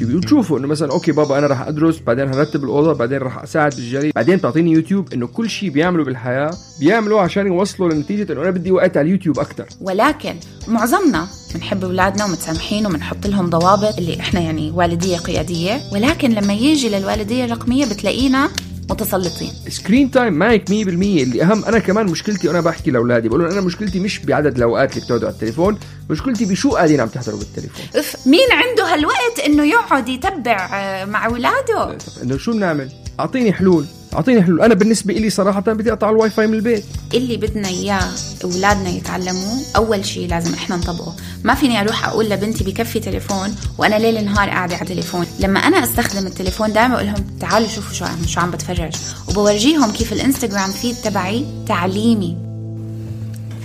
يوتيوب وتشوفوا إنه مثلا أوكي بابا أنا راح أدرس بعدين هرتب الأوضة بعدين راح أساعد بالجري بعدين بتعطيني يوتيوب إنه كل شيء بيعملوا بالحياة بيعملوا عشان يوصلوا لنتيجة إنه أنا بدي وقت على اليوتيوب أكثر ولكن معظمنا بنحب أولادنا ومتسامحين وبنحط لهم ضوابط اللي إحنا يعني والدية قيادية ولكن لما يجي للوالدية الرقمية بتلاقينا متسلطين. screen time معك 100% اللي أهم أنا كمان مشكلتي وأنا بحكي لأولادي بقول أنا مشكلتي مش بعدد الأوقات اللي بتقعدوا على التليفون مشكلتي بشو قاعدين عم تحضروا بالتليفون. أف مين عنده هالوقت إنه يقعد يتبع آه، مع أولاده؟ إنه شو بنعمل؟ أعطيني حلول. أعطيني حلول. أنا بالنسبة لي صراحة بدي أقطع الواي فاي من البيت. اللي بدنا إياه أولادنا يتعلموه أول شيء لازم إحنا نطبقه. ما فيني أروح أقول لبنتي بكفي تليفون وأنا ليل نهار قاعدة على تليفون لما أنا أستخدم التليفون دائما أقول لهم تعالوا شوفوا شو عم شو عم بتفرج. وبورجيهم كيف الإنستغرام feed تبعي تعليمي.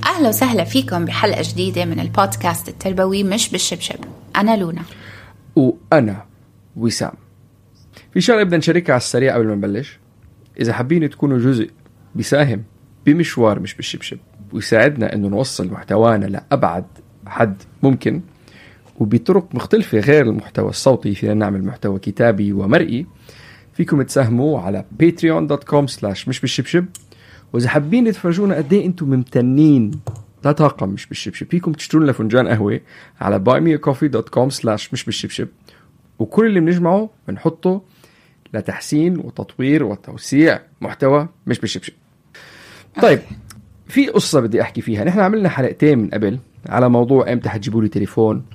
أهلا وسهلا فيكم بحلقة جديدة من البودكاست التربوي مش بالشبشب. أنا لونا. وأنا وسام. في شغلة بدنا نشاركها على السريع قبل ما نبلش. إذا حابين تكونوا جزء بيساهم بمشوار مش بالشبشب ويساعدنا إنه نوصل محتوانا لأبعد حد ممكن وبطرق مختلفة غير المحتوى الصوتي فينا نعمل محتوى كتابي ومرئي فيكم تساهموا على patreon.com slash مش بالشبشب. وإذا حابين تفرجونا قد إيه إنتم ممتنين لا طاقة مش بالشبشب فيكم تشتروا لنا فنجان قهوة على buymeacoffee.com slash مش بالشبشب. وكل اللي بنجمعه بنحطه لتحسين وتطوير وتوسيع محتوى مش بالشبشب طيب في قصة بدي أحكي فيها. نحن عملنا حلقتين من قبل على موضوع إمتى حتجيبوا لي تليفون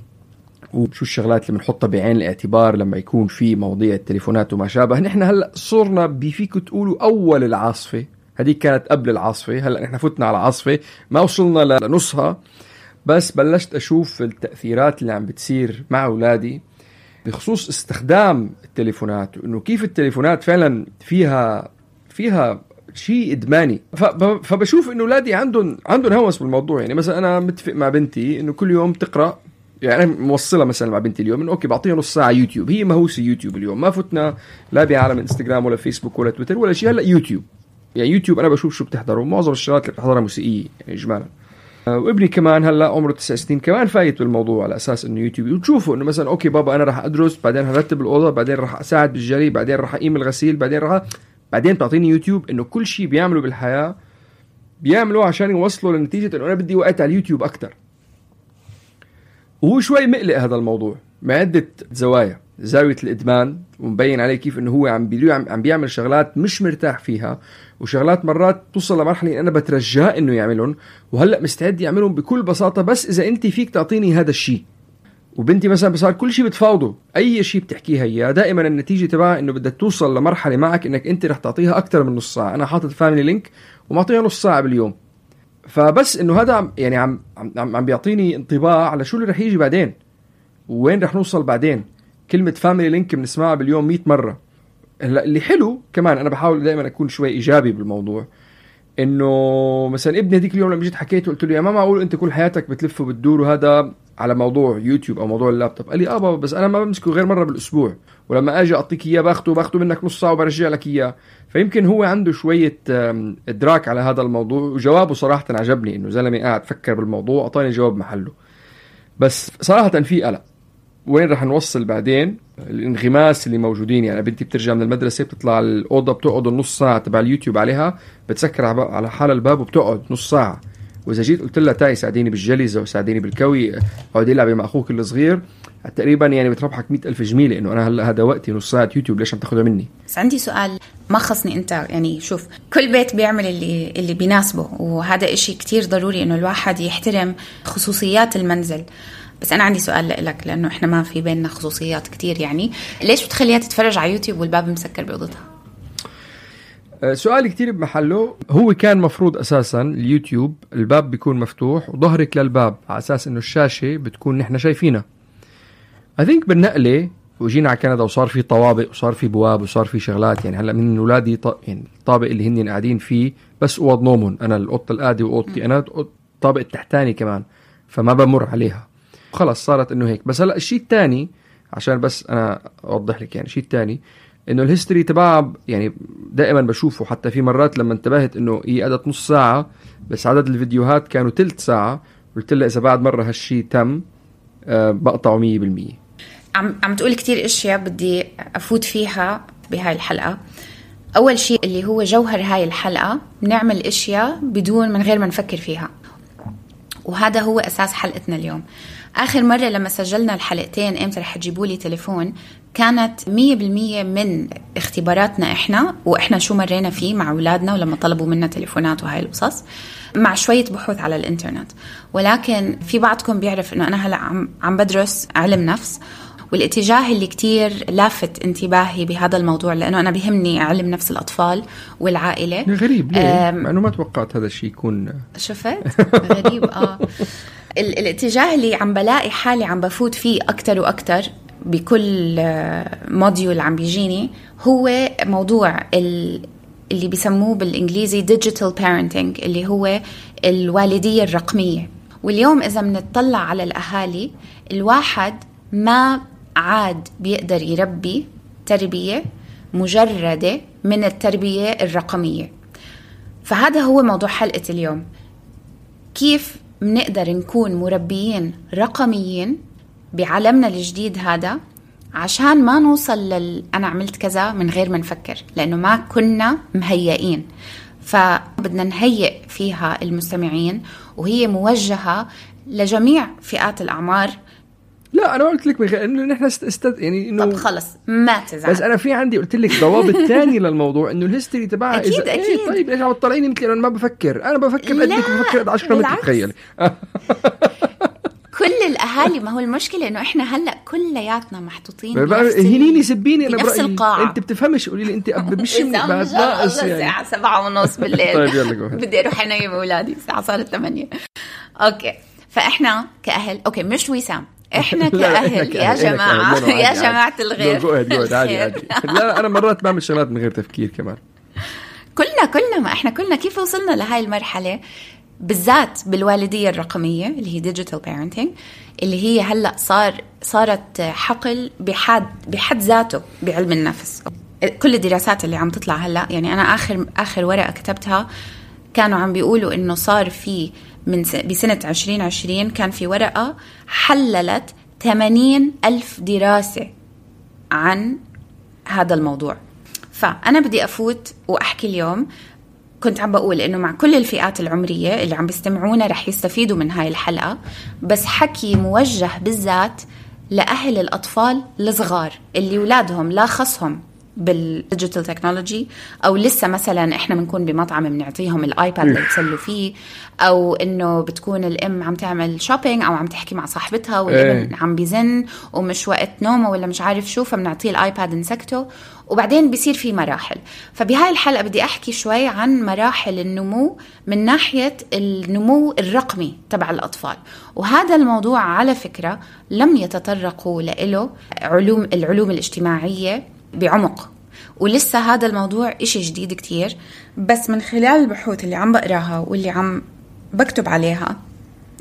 وشو الشغلات اللي بنحطها بعين الاعتبار لما يكون في مواضيع التليفونات وما شابه. نحن هلأ صرنا بفيكم تقولوا أول العاصفة. هذيك كانت قبل العاصفة. هلأ نحن فتنا على العاصفه ما وصلنا لنصها. بس بلشت أشوف التأثيرات اللي عم بتصير مع أولادي. بخصوص استخدام التليفونات وانه كيف التليفونات فعلا فيها فيها شيء إدماني. فبشوف إنه اولادي عندهم عندهم هوس بالموضوع. يعني مثلا أنا متفق مع بنتي إنه كل يوم تقرأ يعني أنا موصلها مثلا مع بنتي اليوم إنه okay بعطيها نص ساعة يوتيوب. هي مهووسه يوتيوب اليوم. ما فتنا لا بعالم إنستغرام ولا فيسبوك ولا تويتر ولا شيء. هلأ يوتيوب. يعني يوتيوب أنا بشوف شو بتحضره معظم الشغلات اللي بتحضرها موسيقية يعني اجمالا. وابني كمان هلا عمره تسع سنين كمان فايت بالموضوع على أساس إنه يوتيوب. وتشوفوا إنه مثلا okay بابا أنا راح أدرس بعدين هرتب الأوضة بعدين راح أساعد بالجلي بعدين راح أقيم الغسيل بعدين راح بعدين بتعطيني يوتيوب إنه كل شيء بيعمله بالحياة بيعملوه عشان يوصلوا لنتيجة إنه أنا بدي وقت على اليوتيوب أكثر وهو شوي مقلق هذا الموضوع من عدة زوايا. زاوية الإدمان ومبين عليه كيف إنه هو عم عم بيعمل شغلات مش مرتاح فيها وشغلات مرات توصل لمرحلة أنا بترجاه إنه يعملهم وهلأ مستعد يعملهم بكل بساطة بس إذا أنت فيك تعطيني هذا الشيء. وبنتي مثلا بصار كل شيء بتفاوضه أي شيء بتحكيها اياه دائما النتيجة تبعها إنه بدك توصل لمرحلة معك إنك أنت رح تعطيها أكثر من نص ساعة. أنا حاطط Family Link ومعطيها نص ساعة باليوم. فبس إنه هذا عم يعني عم عم, عم بيعطيني انطباع على شو اللي رح يجي بعدين وين رح نوصل بعدين. كلمة Family Link بنسمعها باليوم 100 مرة. هلا اللي حلو كمان أنا بحاول دائما أكون شوي إيجابي بالموضوع إنه مثلا ابني هذيك اليوم لما جيت حكيت قلت له يا ما معقول أنت كل حياتك بتلف وبتدور وهذا على موضوع يوتيوب أو موضوع اللابتوب. قال لي آه بابا بس أنا ما بمسكه غير مرة بالأسبوع ولما آجي أعطيك إياه باخده باخده منك نص ساعة وبرجع لك إياه. فيمكن هو عنده شوية إدراك على هذا الموضوع وجوابه صراحة عجبني إنه زلمة قاعد فكر بالموضوع اعطاني جواب محله. بس صراحة في قلق. وين رح نوصل بعدين؟ الانغماس اللي موجودين. يعني بنتي بترجع من المدرسة بتطلع الأوضة بتقعد النص ساعة تبع اليوتيوب عليها. بتسكر على حالها الباب وبتقعد نص ساعة. وإذا جيت قلت لها تعي ساعديني بالجليزه وساعديني بالكوي اقعدي العبي مع أخوك الصغير. تقريبا يعني بتربحك مئة ألف جميلة إنه أنا هلا هذا وقتي نص ساعة يوتيوب ليش عم تاخذها مني؟ بس عندي سؤال ما خصني أنت؟ يعني شوف كل بيت بيعمل اللي اللي بيناسبه. وهذا إشي كتير ضروري إنه الواحد يحترم خصوصيات المنزل. بس أنا عندي سؤال لك لأنه إحنا ما في بيننا خصوصيات كتير يعني. ليش بتخليها تتفرج على يوتيوب والباب مسكر بأوضتها؟ آه، سؤال كتير بمحله. هو كان مفروض أساسا اليوتيوب الباب بيكون مفتوح وظهرك للباب على أساس إنه الشاشة بتكون نحن شايفينها. اي ثينك بالنقلة وجينا على كندا وصار في طوابق وصار في بواب وصار في شغلات يعني هلأ من اولادي ط... يعني الطابق اللي هن قاعدين فيه بس أوض نومهم. أنا الأوضة القاعدة وأوضتي أنا الطابق التحتاني كمان فما بمر عليها. خلص صارت إنه هيك. بس هلا الشيء الثاني عشان بس أنا أوضح لك يعني الشيء الثاني إنه الهيستوري تبعها يعني دائما بشوفه حتى في مرات لما انتبهت إنه هي قعدت نص ساعة بس عدد الفيديوهات كانوا ثلث ساعة. قلت لها إذا بعد مرة هالشيء تم أه بقطعه 100% عم عم تقول كتير أشياء بدي أفوت فيها بهاي الحلقة. أول شيء اللي هو جوهر هاي الحلقة بنعمل أشياء بدون من غير ما نفكر فيها. وهذا هو أساس حلقتنا اليوم. آخر مرة لما سجلنا الحلقتين إمتى رح تجيبوا لي تليفون كانت 100% من اختباراتنا إحنا وإحنا شو مرينا فيه مع أولادنا ولما طلبوا منا تليفونات وهاي القصص مع شوية بحوث على الإنترنت. ولكن في بعضكم بيعرف إنه أنا هلأ عم عم بدرس علم نفس والاتجاه اللي كتير لافت انتباهي بهذا الموضوع لأنه أنا بيهمني علم نفس الأطفال والعائلة. غريب ليه؟ مع انه ما توقعت هذا الشيء يكون شفت؟ غريب آه. الاتجاه اللي عم بلاقي حالي عم بفوت فيه أكثر وأكثر بكل module عم بيجيني هو موضوع اللي بيسموه بالإنجليزي digital parenting اللي هو الوالدية الرقمية. واليوم إذا بنطلع على الأهالي الواحد ما عاد بيقدر يربي تربية مجردة من التربية الرقمية. فهذا هو موضوع حلقة اليوم. كيف بنقدر نكون مربيين رقميين بعالمنا الجديد هذا عشان ما نوصل لل أنا عملت كذا من غير ما نفكر لأنه ما كنا مهيئين. فبدنا نهيئ فيها المستمعين وهي موجهة لجميع فئات الأعمار لا أنا قلت لك إنه نحن است... يعني إنه طب خلص ما تزعل. بس أنا في عندي قلت لك ضوابط ثانية للموضوع إنه الهيستوري تبعها أكيد إذا... أكيد. إيه طيب ليش عم تطلعيني مثل أنا ما بفكر. أنا بفكر قدك بفكر قد 10 متر. تخيلي. كل الأهالي ما هو المشكلة إنه إحنا هلأ كلياتنا محطوطين هنيني سبيني أنا بنفس برأيي. القاعة. أنت بتفهمش قولي لي أنت اب مش بعد ناقص يعني الساعة سبعة ونص بالليل. طيب يلا جو ahead. بدي أروح انيم أولادي الساعة صارت ثمانية. Okay. فإحنا كأهل okay مش وسام. إحنا كأهل يا لا، يا عادي. الغير جو ahead، عادي. عادي. لا أنا مرات بعمل شغلات من غير تفكير كمان. كلنا كلنا ما إحنا كلنا. كيف وصلنا لهاي المرحلة؟ بالذات بالوالدية الرقمية اللي هي digital parenting اللي هي هلأ صار صارت حقل بحد بحد ذاته بعلم النفس. كل الدراسات اللي عم تطلع هلأ يعني أنا آخر آخر ورقة كتبتها كانوا عم بيقولوا إنه صار في من بسنة 2020 كان في ورقة حللت 80 ألف دراسة عن هذا الموضوع. فأنا بدي أفوت وأحكي اليوم. كنت عم بقول إنه مع كل الفئات العمرية اللي عم بيستمعونا رح يستفيدوا من هاي الحلقة بس حكي موجه بالذات لأهل الأطفال الصغار اللي أولادهم لا خصهم. بال digital technology أو لسه مثلا إحنا بنكون بمطعم بنعطيهم ال iPad ليتسلوا فيه أو إنه بتكون الأم عم تعمل shopping أو عم تحكي مع صاحبتها والابن إيه. عم بيزن ومش وقت نومه ولا مش عارف شو فبنعطيه ال iPad نسكته وبعدين بيصير في مراحل. فبهاي الحلقة بدي أحكي شوي عن مراحل النمو من ناحية النمو الرقمي تبع الأطفال. وهذا الموضوع على فكرة لم يتطرقوا له علوم العلوم الاجتماعية بعمق. ولسه هذا الموضوع إشي جديد كتير بس من خلال البحوث اللي عم بقراها واللي عم بكتب عليها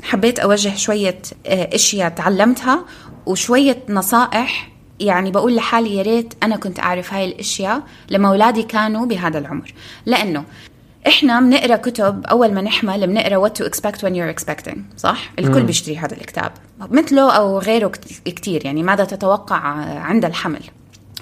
حبيت أوجه شوية آه، أشياء تعلمتها وشوية نصائح. يعني بقول لحالي يا ريت أنا كنت أعرف هاي الأشياء لما أولادي كانوا بهذا العمر. لأنه إحنا بنقرأ كتب أول ما نحمل بنقرأ what to expect when you're expecting صح؟ الكل بيشتري هذا الكتاب. مثله أو غيره كت- كتير يعني ماذا تتوقع عند الحمل.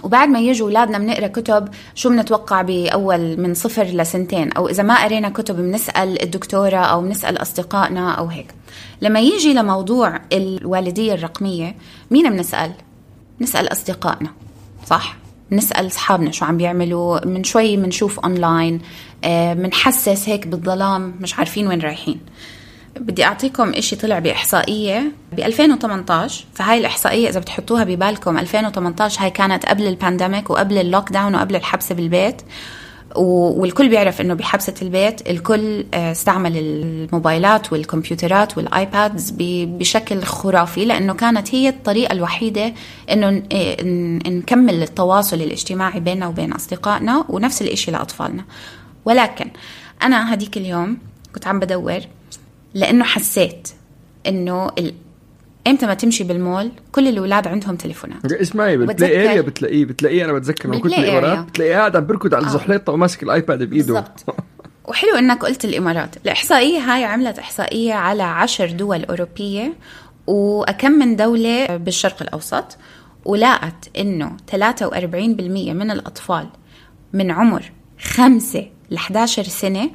وبعد ما يجوا أولادنا بنقرأ كتب شو بنتوقع بأول من صفر لسنتين أو إذا ما قرينا كتب بنسأل الدكتورة أو بنسأل أصدقائنا أو هيك. لما يجي لموضوع الوالدية الرقمية مين بنسأل؟ نسأل أصدقائنا صح؟ نسأل أصحابنا شو عم بيعملوا من شوي بنشوف اونلاين بنحسس هيك بالظلام مش عارفين وين رايحين. بدي أعطيكم إشي طلع بإحصائية ب 2018 فهاي الإحصائية إذا بتحطوها ببالكم 2018 هاي كانت قبل ال pandemic وقبل ال lockdown وقبل الحبس بالبيت. والكل بيعرف إنه بحبسة البيت الكل آه، استعمل الموبايلات والكمبيوترات وال iPads بشكل خرافي لأنه كانت هي الطريقة الوحيدة إنه آه، نكمل التواصل الاجتماعي بيننا وبين أصدقائنا ونفس الإشي لأطفالنا. ولكن أنا هديك اليوم كنت عم بدور لأنه حسيت إنه ال... إمتى ما تمشي بالمول كل الأولاد عندهم تليفونات. اسمعي بال play area بتلاقيه بتلاقيه أنا بتذكر لما كنت بالامارات بتلاقيه قاعد عم بركض على آه. الزحليطة وماسك ال iPad بإيده. بالضبط. وحلو إنك قلت الإمارات. الإحصائية هاي عملت إحصائية على عشر دول أوروبية وأكم من دولة بالشرق الأوسط ولقت إنه 43% من الأطفال من عمر 5 ل 11 سنة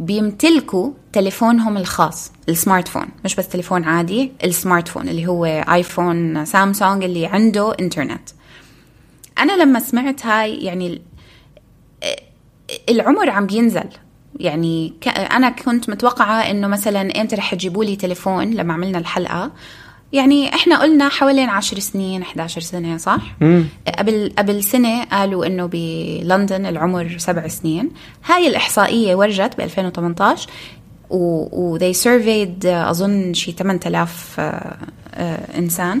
بيمتلكوا تليفونهم الخاص ال smartphone مش بس تليفون عادي ال smartphone اللي هو iPhone Samsung اللي عنده إنترنت. أنا لما سمعت هاي يعني العمر عم بينزل. يعني أنا كنت متوقعة إنه مثلا إمتى رح تجيبوا لي تليفون لما عملنا الحلقة. يعني إحنا قلنا حوالين عشر سنين 11 سنة صح؟ مم. قبل قبل سنة قالوا إنه بلندن العمر سبع سنين هاي الإحصائية ورجت ب 2018 و they surveyed أظن شي 8000 آه، آه، إنسان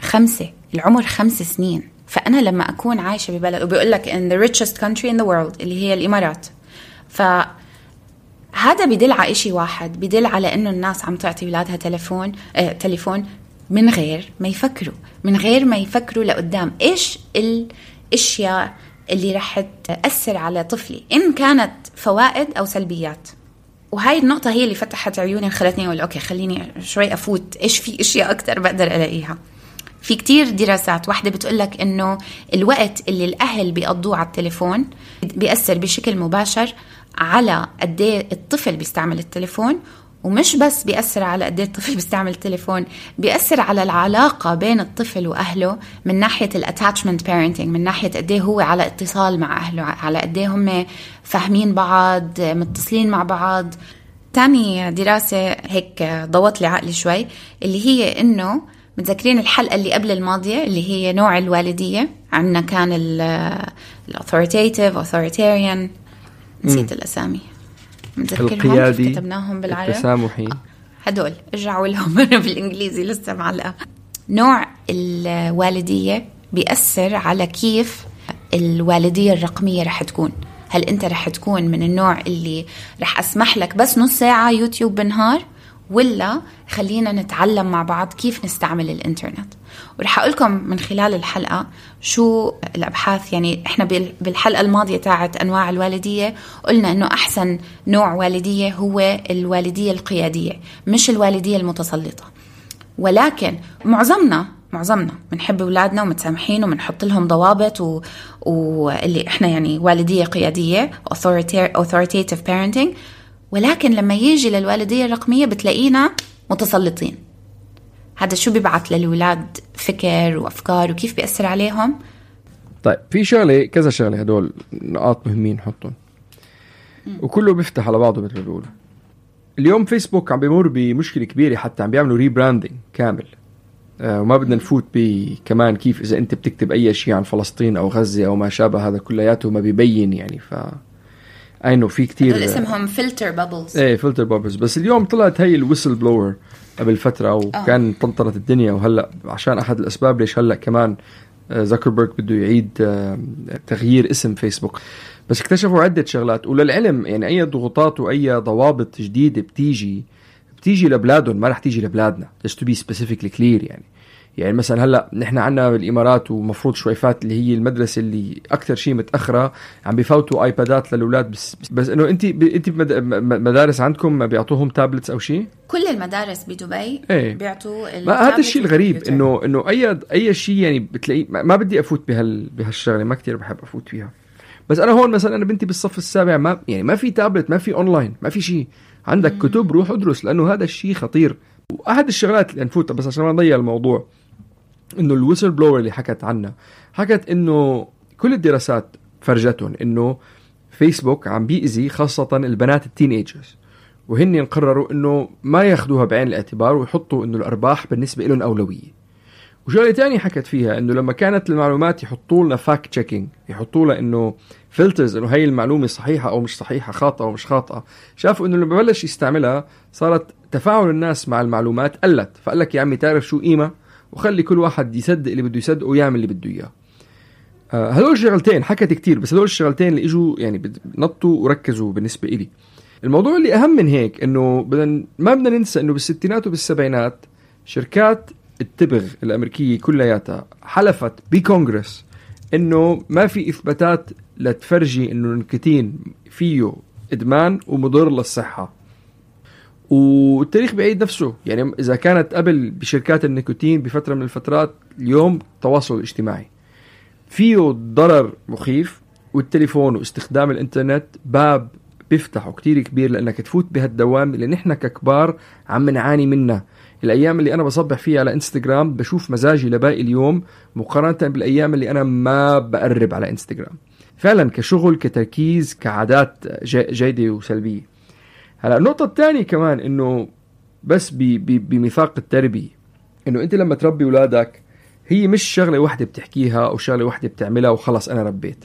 خمسة العمر خمس سنين فأنا لما أكون عايشة ببلد وبيقول لك in the richest country in the world اللي هي الإمارات ف هذا بدل على شيء واحد بدل على إنه الناس عم تعطي اولادها تليفون آه تليفون من غير ما يفكروا من غير ما يفكروا لقدام. إيش الأشياء اللي رح تأثر على طفلي؟ إن كانت فوائد أو سلبيات. وهاي النقطة هي اللي فتحت عيوني خلتني أقول أوكي خليني شوي أفوت إيش في أشياء أكتر بقدر ألاقيها؟ في كتير دراسات واحدة بتقول لك إنه الوقت اللي الأهل بيقضوه على التليفون بيأثر بشكل مباشر على قد إيه الطفل بيستعمل التليفون ومش بس بيأثر على قد إيه الطفل بيستعمل التليفون بيأثر على العلاقة بين الطفل وأهله من ناحية ال attachment parenting من ناحية قد إيه هو على اتصال مع أهله على قد هم فاهمين بعض متصلين مع بعض. تاني دراسة هيك ضوت لي عقلي شوي اللي هي إنه متذكرين الحلقة اللي قبل الماضية اللي هي نوع الوالدية؟ عندنا كان ال authoritative authoritarian. نسيت الأسامي. متذكرهم؟ كتبناهم بالعربي. التسامحي. هدول ارجعوا لهم بالانجليزي لسه معلقه نوع الوالدية بيأثر على كيف الوالدية الرقمية رح تكون. هل أنت رح تكون من النوع اللي رح أسمح لك بس نص ساعة يوتيوب بالنهار ولا خلينا نتعلم مع بعض كيف نستعمل الإنترنت؟ ورح أقول لكم من خلال الحلقة شو الأبحاث يعني إحنا بالحلقة الماضية تاعت أنواع الوالدية قلنا إنه أحسن نوع والدية هو الوالدية القيادية مش الوالدية المتسلطة. ولكن معظمنا معظمنا بنحب أولادنا ومتسامحين وبنحط لهم ضوابط و... واللي إحنا يعني والدية قيادية authoritative parenting. ولكن لما يجي للوالدية الرقمية بتلاقينا متسلطين. هذا شو بيبعث للولاد فكر وأفكار وكيف بيأثر عليهم؟ طيب في شغلة كذا شغلة هدول نقاط مهمين نحطهم. وكله بيفتح على بعضه مثل ما بيقولوا. اليوم فيسبوك عم بيمر بمشكلة كبيرة حتى عم بيعملوا rebranding كامل. آه وما بدنا نفوت بكمان كيف إذا أنت بتكتب أي شيء عن فلسطين أو غزة أو ما شابه هذا كلياته ما بيبين يعني ف I know في كثير اسمهم filter bubbles إيه Filter bubbles بس اليوم طلعت هي ال whistleblower قبل فترة وكان آه. طنطرت الدنيا وهلأ عشان أحد الأسباب ليش هلأ كمان زكربرج آه، بده يعيد آه، تغيير اسم فيسبوك. بس اكتشفوا عدة شغلات وللعلم يعني أي ضغوطات وأي ضوابط جديدة بتيجي بتيجي لبلادهم ما رح تيجي لبلادنا. Just to be specifically clear يعني. يعني مثلا هلأ نحن عندنا بالإمارات ومفروض شويفات اللي هي المدرسة اللي أكثر شيء متأخرة عم بفوتوا آيبادات للأولاد بس بس إنه انت انت بمدارس عندكم بيعطوهم tablets أو شيء؟ كل المدارس بدبي إيه. بيعطوا ما هذا الشيء الغريب. انه إنه اي أي شيء يعني بتلاقيه ما ما بدي أفوت بهال بهالشغلة ما كتير بحب أفوت فيها بس أنا هون مثلا أنا بنتي بالصف السابع ما يعني ما في تابلت ما في اونلاين ما في شيء عندك كتب روح ادرس لأنه هذا الشيء خطير وأحد الشغلات اللي نفوتها بس عشان ما نضيع الموضوع إنه ال whistleblower اللي حكت عنها حكت إنه كل الدراسات فرجتهم إنه فيسبوك عم بيأذي خاصة البنات ال teenagers وهن قرروا إنه ما ياخذوها بعين الاعتبار ويحطوا إنه الأرباح بالنسبة لهم أولوية. وشغلة تانية حكت فيها إنه لما كانت المعلومات يحطوا لنا fact checking يحطوا لها إنه filters إنه هي المعلومة صحيحة أو مش صحيحة خاطئة أو مش خاطئة. شافوا إنه لما بلش يستعملها صارت تفاعل الناس مع المعلومات قلت فقال لك يا عمي تعرف شو قيمة؟ وخلي كل واحد يصدق اللي بده يصدقه ويعمل اللي بده إياه. آه، هدول الشغلتين حكت كتير بس هدول الشغلتين اللي إجوا يعني نطوا وركزوا بالنسبة إلي. الموضوع اللي أهم من هيك إنه بدنا ما بدنا ننسى إنه بالستينات وبالسبعينات شركات التبغ الأمريكية كلياتها حلفت بكونغرس إنه ما في إثباتات لتفرجي إنه النيكوتين فيه إدمان ومضر للصحة. والتاريخ بيعيد نفسه. يعني إذا كانت قبل بشركات النيكوتين بفترة من الفترات اليوم التواصل الاجتماعي فيه ضرر مخيف والتليفون واستخدام الإنترنت باب بيفتحه كتير كبير لأنك تفوت بهالدوام اللي نحن ككبار عم نعاني منها الأيام اللي أنا بصبح فيها على إنستغرام بشوف مزاجي لباقي اليوم مقارنة بالأيام اللي أنا ما بقرب على إنستغرام. فعلا كشغل كتركيز كعادات جي- جيدة وسلبية. هلا النقطة الثانية كمان إنه بس بميثاق التربية إنه أنت لما تربي أولادك هي مش شغلة واحدة بتحكيها أو شغلة واحدة بتعملها وخلص أنا ربيت.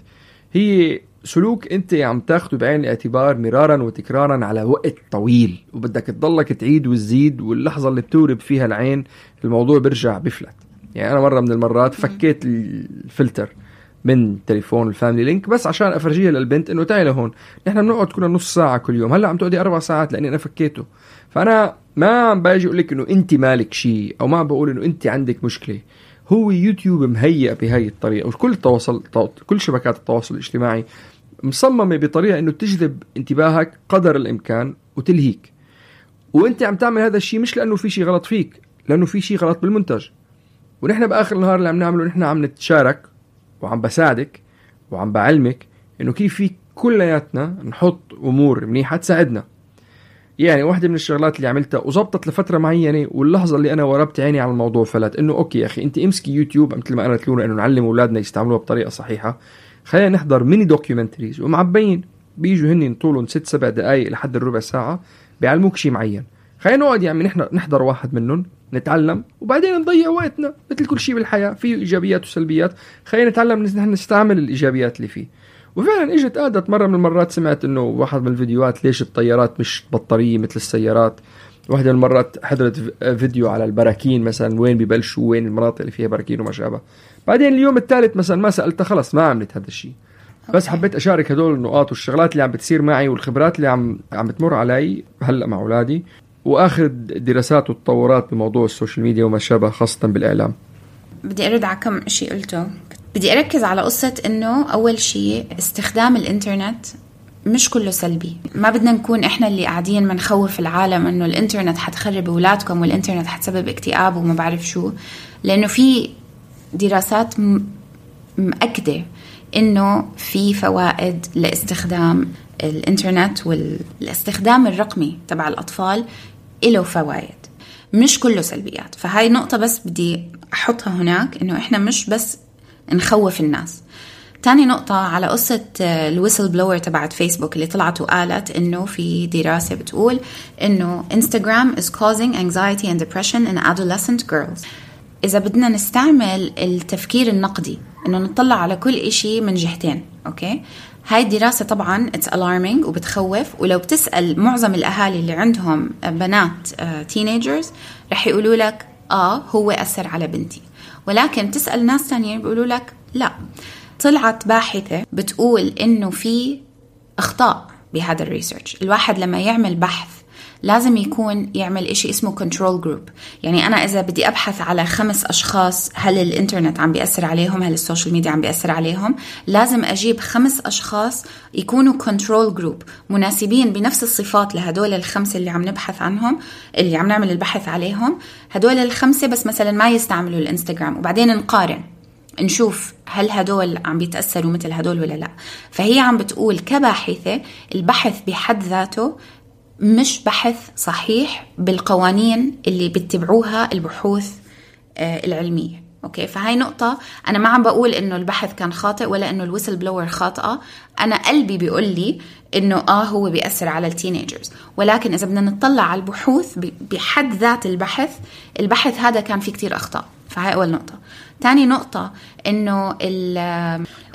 هي سلوك أنت عم تاخده بعين الاعتبار مرارا وتكرارا على وقت طويل وبدك تضلك تعيد وتزيد واللحظة اللي بتورب فيها العين الموضوع بيرجع بفلت. يعني أنا مرة من المرات فكيت الفلتر. من تليفون ال Family Link بس عشان أفرجيها للبنت إنه تعي لهون. نحن بنقعد كنا نص ساعة كل يوم هلأ عم تقعدي أربع ساعات لأني أنا فكيته. فأنا ما عم باجي أقول لك إنه انت مالك شيء أو ما عم بقول إنه انت عندك مشكلة. هو يوتيوب مهيئ بهي الطريقة وكل التواصل كل شبكات التواصل الاجتماعي مصممة بطريقة إنه تجذب انتباهك قدر الإمكان وتلهيك. وأنت عم تعمل هذا الشيء مش لأنه في شيء غلط فيك لأنه في شيء غلط بالمنتج. ونحن بآخر النهار اللي عم نعمله نحن عم نتشارك وعم بساعدك وعم بعلمك إنه كيف في كلياتنا نحط أمور منيحة تساعدنا. يعني واحدة من الشغلات اللي عملتها وزبطت لفترة معينة واللحظة اللي أنا وربت عيني على الموضوع فلت إنه okay يا أخي أنت امسكي يوتيوب مثل ما أنا قلت إنه نعلم أولادنا يستعملوها بطريقة صحيحة. خلينا نحضر mini documentaries ومعبين بيجوا هن طولهم ست سبع دقائق لحد الربع ساعة بيعلموك شيء معين. خلينا نقعد يعني نحن نحضر واحد منهم نتعلم وبعدين نضيع وقتنا مثل كل شيء بالحياة. فيه إيجابيات وسلبيات. خلينا نتعلم نحن نستعمل الإيجابيات اللي فيه. وفعلا إجت قعدت مرة من المرات سمعت إنه واحد من الفيديوهات ليش الطيارات مش بطارية مثل السيارات. واحدة من المرات حضرت فيديو على البراكين مثلا وين ببلشوا وين المناطق اللي فيها براكين وما شابه. بعدين اليوم الثالث مثلا ما سالتها خلص ما عملت هذا الشيء. بس حبيت أشارك هدول النقاط والشغلات اللي عم بتصير معي والخبرات اللي عم عم بتمر علي هلأ مع أولادي. واخر الدراسات والتطورات بموضوع ال social media وما شابه خاصة بالإعلام. بدي أرد على كم شيء قلته. بدي أركز على قصة إنه أول شيء استخدام الإنترنت مش كله سلبي. ما بدنا نكون إحنا اللي قاعدين بنخوف العالم إنه الإنترنت حتخرب أولادكم والإنترنت حتسبب اكتئاب وما بعرف شو. لأنه في دراسات مأكدة إنه في فوائد لاستخدام الإنترنت والاستخدام الرقمي تبع الأطفال له فوائد مش كله سلبيات. فهاي نقطة بس بدي أحطها هناك إنه إحنا مش بس نخوف الناس. تاني نقطة على قصة الويسل بلور تبعت فيسبوك اللي طلعت وقالت إنه في دراسة بتقول إنه Instagram is causing anxiety and depression in adolescent girls. إذا بدنا نستعمل التفكير النقدي إنه نطلع على كل إشي من جهتين okay؟ هاي الدراسة طبعا it's alarming وبتخوف ولو بتسأل معظم الأهالي اللي عندهم بنات teenagers رح يقولوا لك آه هو أثر على بنتي. ولكن تسأل ناس تانيين بيقولوا لك لا. طلعت باحثة بتقول إنه في أخطاء بهذا ال research الواحد لما يعمل بحث لازم يكون يعمل إشي اسمه control group يعني أنا إذا بدي أبحث على خمس أشخاص هل الإنترنت عم بيأثر عليهم؟ هل ال social media عم بيأثر عليهم؟ لازم أجيب خمس أشخاص يكونوا control group مناسبين بنفس الصفات لهدول الخمسة اللي عم نبحث عنهم اللي عم نعمل البحث عليهم. هدول الخمسة بس مثلا ما يستعملوا الإنستغرام وبعدين نقارن نشوف هل هدول عم بيتأثروا مثل هدول ولا لا. فهي عم بتقول كباحثة البحث بحد ذاته مش بحث صحيح بالقوانين اللي بتبعوها البحوث آه، العلمية. okay؟ فهاي نقطة أنا ما عم بقول إنه البحث كان خاطئ ولا إنه ال whistleblower خاطئة. أنا قلبي بيقول لي إنه آه هو بيأثر على ال teenagers. ولكن إذا بدنا نطلع على البحوث بحد ذات البحث البحث هذا كان فيه كتير أخطاء. فهاي أول نقطة. تاني نقطة إنه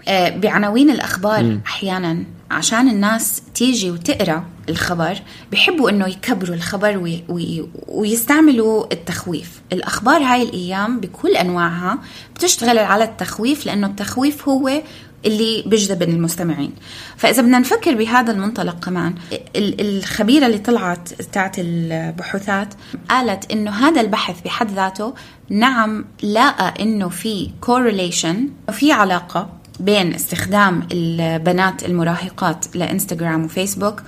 آه، بعناوين الأخبار م. أحيانا عشان الناس تيجي وتقرأ الخبر بحبوا إنه يكبروا الخبر وي وي ويستعملوا التخويف. الأخبار هاي الأيام بكل أنواعها بتشتغل على التخويف لأنه التخويف هو اللي بيجذب المستمعين. فإذا بدنا نفكر بهذا المنطلق كمان الخبيرة اللي طلعت تاعت البحوثات قالت إنه هذا البحث بحد ذاته نعم لقى إنه في correlation في علاقة بين استخدام البنات المراهقات لإنستغرام وفيسبوك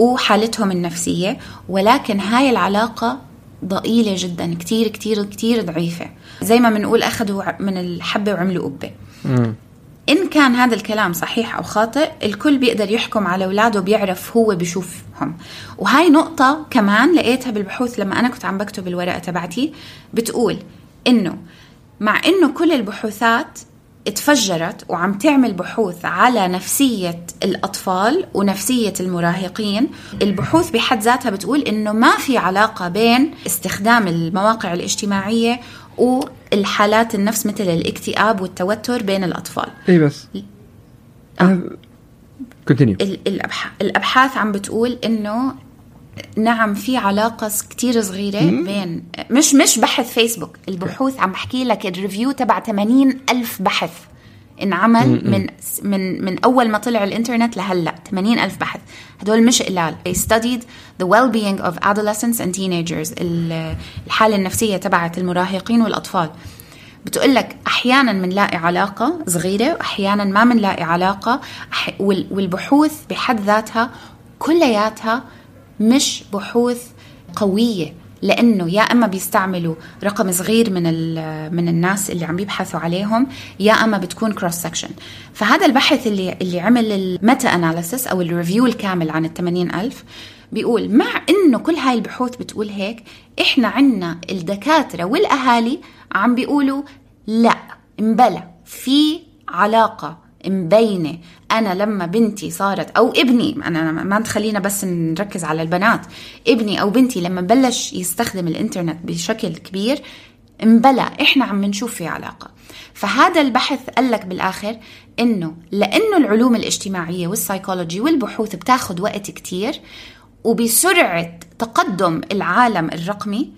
وحالتهم النفسية ولكن هاي العلاقة ضئيلة جدا كتير كتير كتير ضعيفة. زي ما بنقول أخذوا من الحبة وعملوا قبة. إن كان هذا الكلام صحيح أو خاطئ الكل بيقدر يحكم على أولاده بيعرف هو بيشوفهم وهاي نقطة كمان لقيتها بالبحوث لما أنا كنت عم بكتب الورقة تبعتي بتقول إنه مع إنه كل البحوثات اتفجرت وعم تعمل بحوث على نفسية الأطفال ونفسية المراهقين. البحوث بحد ذاتها بتقول إنه ما في علاقة بين استخدام المواقع الاجتماعية والحالات النفس مثل الاكتئاب والتوتر بين الأطفال. إيه بس. آه. كونتينيو الأبحاث عم بتقول إنه نعم في علاقة كتير صغيرة مم. بين مش مش بحث فيسبوك البحوث عم بحكي لك الريفيو تبع 80 ألف بحث انعمل. من من من أول ما طلع الإنترنت لهلأ 80 ألف بحث هدول مش قلال they studied the well-being of adolescents and teenagers الحالة النفسية تبعت المراهقين والأطفال بتقول لك أحيانا بنلاقي علاقة صغيرة واحيانا ما بنلاقي علاقة والبحوث بحد ذاتها كلياتها مش بحوث قوية لأنه يا إما بيستعملوا رقم صغير من من الناس اللي عم بيبحثوا عليهم يا إما بتكون cross section فهذا البحث اللي اللي عمل ال meta-analysis أو ال review الكامل عن ال ألف بيقول مع إنه كل هاي البحوث بتقول هيك إحنا عنا الدكاترة والأهالي عم بيقولوا لا مبلا في علاقة. مبينة أنا لما بنتي صارت أو ابني أنا ما تخلينا بس نركز على البنات. ابني أو بنتي لما بلش يستخدم الإنترنت بشكل كبير مبلا إحنا عم نشوف في علاقة. فهذا البحث قال لك بالآخر إنه لأنه العلوم الاجتماعية والسايكولوجي والبحوث بتاخد وقت كتير وبسرعة تقدم العالم الرقمي